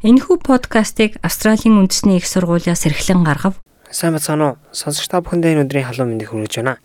Энэхүү подкастыг Австралийн үндэсний их сургуулиас эрхлэн гаргав. Сайн бацгаана уу? Сонсогч та бүхэндээ энэ өдрийн халуун мэндийг хүргэж байна.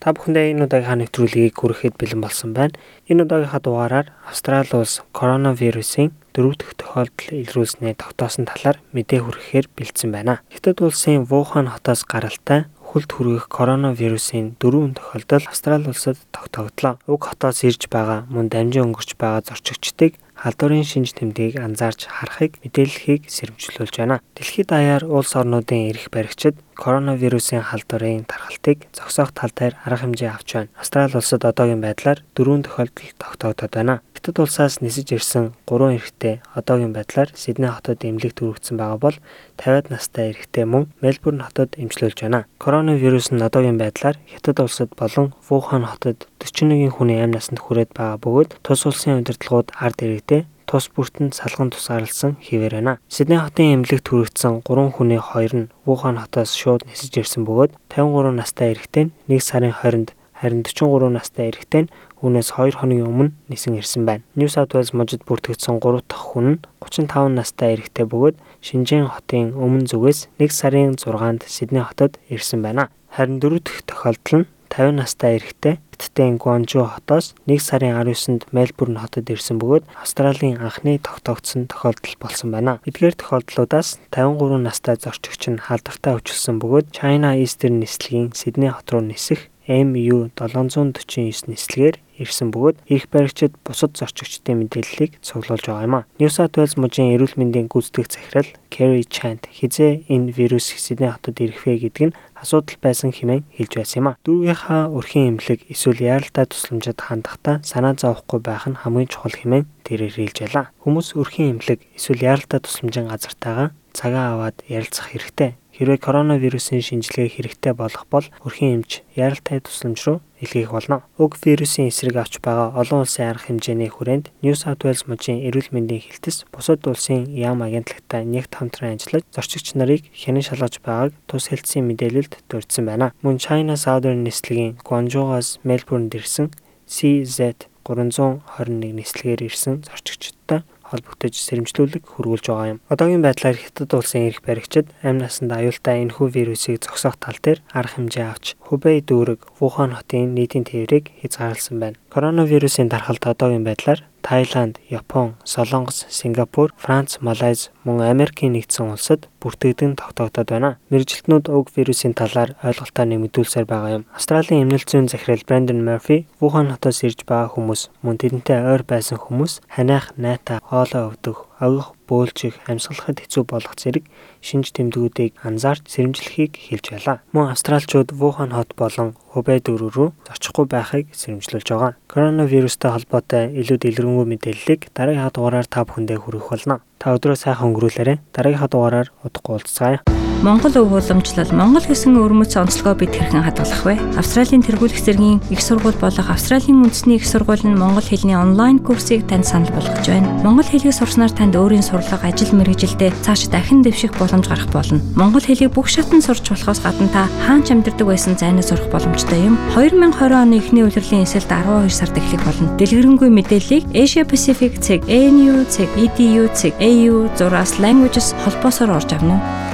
Та бүхэндээ энэ удаагийн нэвтрүүлгийг хүрэхэд бэлэн болсон байна. Энэ удаагийнхаа дугаараар Австрали улс коронавирусын дөрөв дэх тохиолдол илрүүлснээ тогтоосон талаар мэдээ хүргэхээр бэлдсэн байна. Хятад улсын Вухан хотоос гаралтай хүлд хүргэх коронавирусын дөрвөн тохиолдол Австрали улсад тогтогдлоо. Уг хотоос ирж байгаа мөн дамжин өнгөрч байгаа зорчигчдыг халдварын шинж тэмдгийг анзаарч харахыг мэдээллийг сэрэмжлүүлж байна. Дэлхийд даяар улс орнуудын эрх баригчид коронавирусын халдварын тархалтыг зогсоох тал дээр арга хэмжээ авч байна. Австрали улсад одоогийн байдлаар дөрвөн тохиолдол тогтогдод байна. Хятад улсаас нисэж ирсэн 3 эрэгтэй одоогийн байдлаар Сидней хотод эмнэлэгт өргөгдсөн байгаа бол 50-ад настай эрэгтэй мөн Мельбурн хотод эмчлүүлж байна. Коронавирус нь одоогийн байдлаар Хятад улсад болон Вухан хотод 41 хүний амь насанд хүрээд байгаа бөгөөд тус улсын удирдлагууд ард иргэдээ тус бүртэнд салган тусгаарлсан хിവэр байна. Сидней хотын эмнэлэгт хүрэгдсэн 3 хүний хоёр нь Вухан хотоос шууд нисэж ирсэн бөгөөд 53 настай эрэгтэй нь 1 сарын 20-нд харин 43 настай эрэгтэй нь Үүнээс 2 хоногийн өмнө нисэн ирсэн байна. New South Wales мужид бүртгэгдсэн 3 дахь хүн нь 35 настай эрэгтэй бөгөөд Шинжээн хотын өмнө зүгээс 1 сарын 6-нд Сидней хотод ирсэн байна. Харин 4 дахь тохиолдол нь 50 настай эрэгтэй Хятадын Гуанжу хотоос 1 сарын 19-нд Мельбурн хотод ирсэн бөгөөд Австралийн анхны тогтоогдсон тохиолдол болсон байна. Эдгээр тохиолдлуудаас 53 настай зорчигч нь халдвартай өвчлсөн бөгөөд China Eastern нислэгийн Сидней хот руу нисэх MU 749 нислэгээр ирсэн бөгөөд их баригчид бусад зорчигчдын мэдээллийг цуглуулж байгаа юм а. New South Wales мужийн эрүүл мэндийн гүйцэтгэх захирал Kerry Chant хизээ энэ вирус Сидней хотод ирэх вэ гэдэг нь асуудал байсан хэмээн хэлж байсан юм а. Дүүгийнхаа өрхийн эмнэлэг эсвэл яаралтай тусламжид хандахдаа санаа зовхгүй байх нь хамгийн чухал хэмээн тэрээр хэлж байлаа. Хүмүүс өрхийн эмнэлэг эсвэл яаралтай тусламжийн газартаагаа цагаа аваад ярилцах хэрэгтэй. Хэрвээ коронавирусын шинжилгээ хэрэгтэй болох бол өрхийн эмч яралтай тусламж руу илгээх болно. Уг вирусын эсрэг авч байгаа олон улсын арга хэмжээний хүрээнд New South Wales мужийн эрүүл мэндийн хэлтэс бусад улсын яам агентлагтай нэгт хамтран ажиллаж зорчигч нарыг хянан шалгаж байгааг тус хэлтсийн мэдээлэлд дурдсан байна. Мөн China Southern нислэгийн Guangzhou-аас Melbourne-д ирсэн CZ 321 нислэгээр ирсэн зорчигчдод холбогдож сэрэмжлүүлэг хөрвүүлж байгаа юм. Одоогийн байдлаар Хятад улсын эрх баригчид амь насанд аюултай энэхүү вирусыг зогсоох тал дээр арга хэмжээ авч Хубэй дүүрэг Вухан хотын нийтийн тээврийг хязгаарласан байна. Коронавирусын дархалт одоогийн байдлаар Таиланд, Япон, Солонгос, Сингапур, Франц, Малайз мөн Америкийн нэгдсэн улсад бүртгэгдэн тогтоогдод байна. Мэргэжилтнүүд уг вирусын талаар ойлголтоо нэмэгдүүлсээр байгаа юм. Австралийн эмнэлт зүйн захирал Брэндон Мерфи Вухан хотоос ирж байгаа хүмүүс мөн тэдэнтэй ойр байсан хүмүүс ханиах, найта, хоолой өвдөх, огох, бөөлжих, амьсгалахад хэцүү болох зэрэг шинж тэмдгүүдийг анзаарч сэрэмжлэхийг хэлж байлаа. Мөн австралчууд Вухан хот болон Хубэй дүүрэг рүү очихгүй байхыг сэрэмжлүүлж байгаа. Коронавирустай холбоотой илүү дэлгэрэнгүй мэдээллийг дараагийн хадугаараар та бүхэндээ хүргэх болно. Та өдрөө сайхан өнгөрүүлээрэй. Дараагийн хадугаараар удахгүй уулзцаая. Монгол өв уламжлал Монгол гэсэн өрмөц онцлогоо бид хэрхэн хадгалах вэ? Австралийн тэргуулах зэргийн их сургууль болох Австралийн үндэсний их сургууль нь монгол хэлний онлайн курсыг танд санал болгож байна. Монгол хэлийг сурснаар танд өөрийн сурлага, ажил мэргэжилдээ цааш дахин дэвших боломж гарах болно. Монгол хэлийг бүх шатнд сурч болохоос гадна та хаанч амьдардаг байсан зайнаа сурах боломжтой юм. 2020 оны эхний улирлын эсэлд 12 сард эхлэх болно. Дэлгэрэнгүй мэдээллийг Asia Pacific цэг, ANU цэг, EDU цэг, AU зураас languages холбоосоор орж авна уу?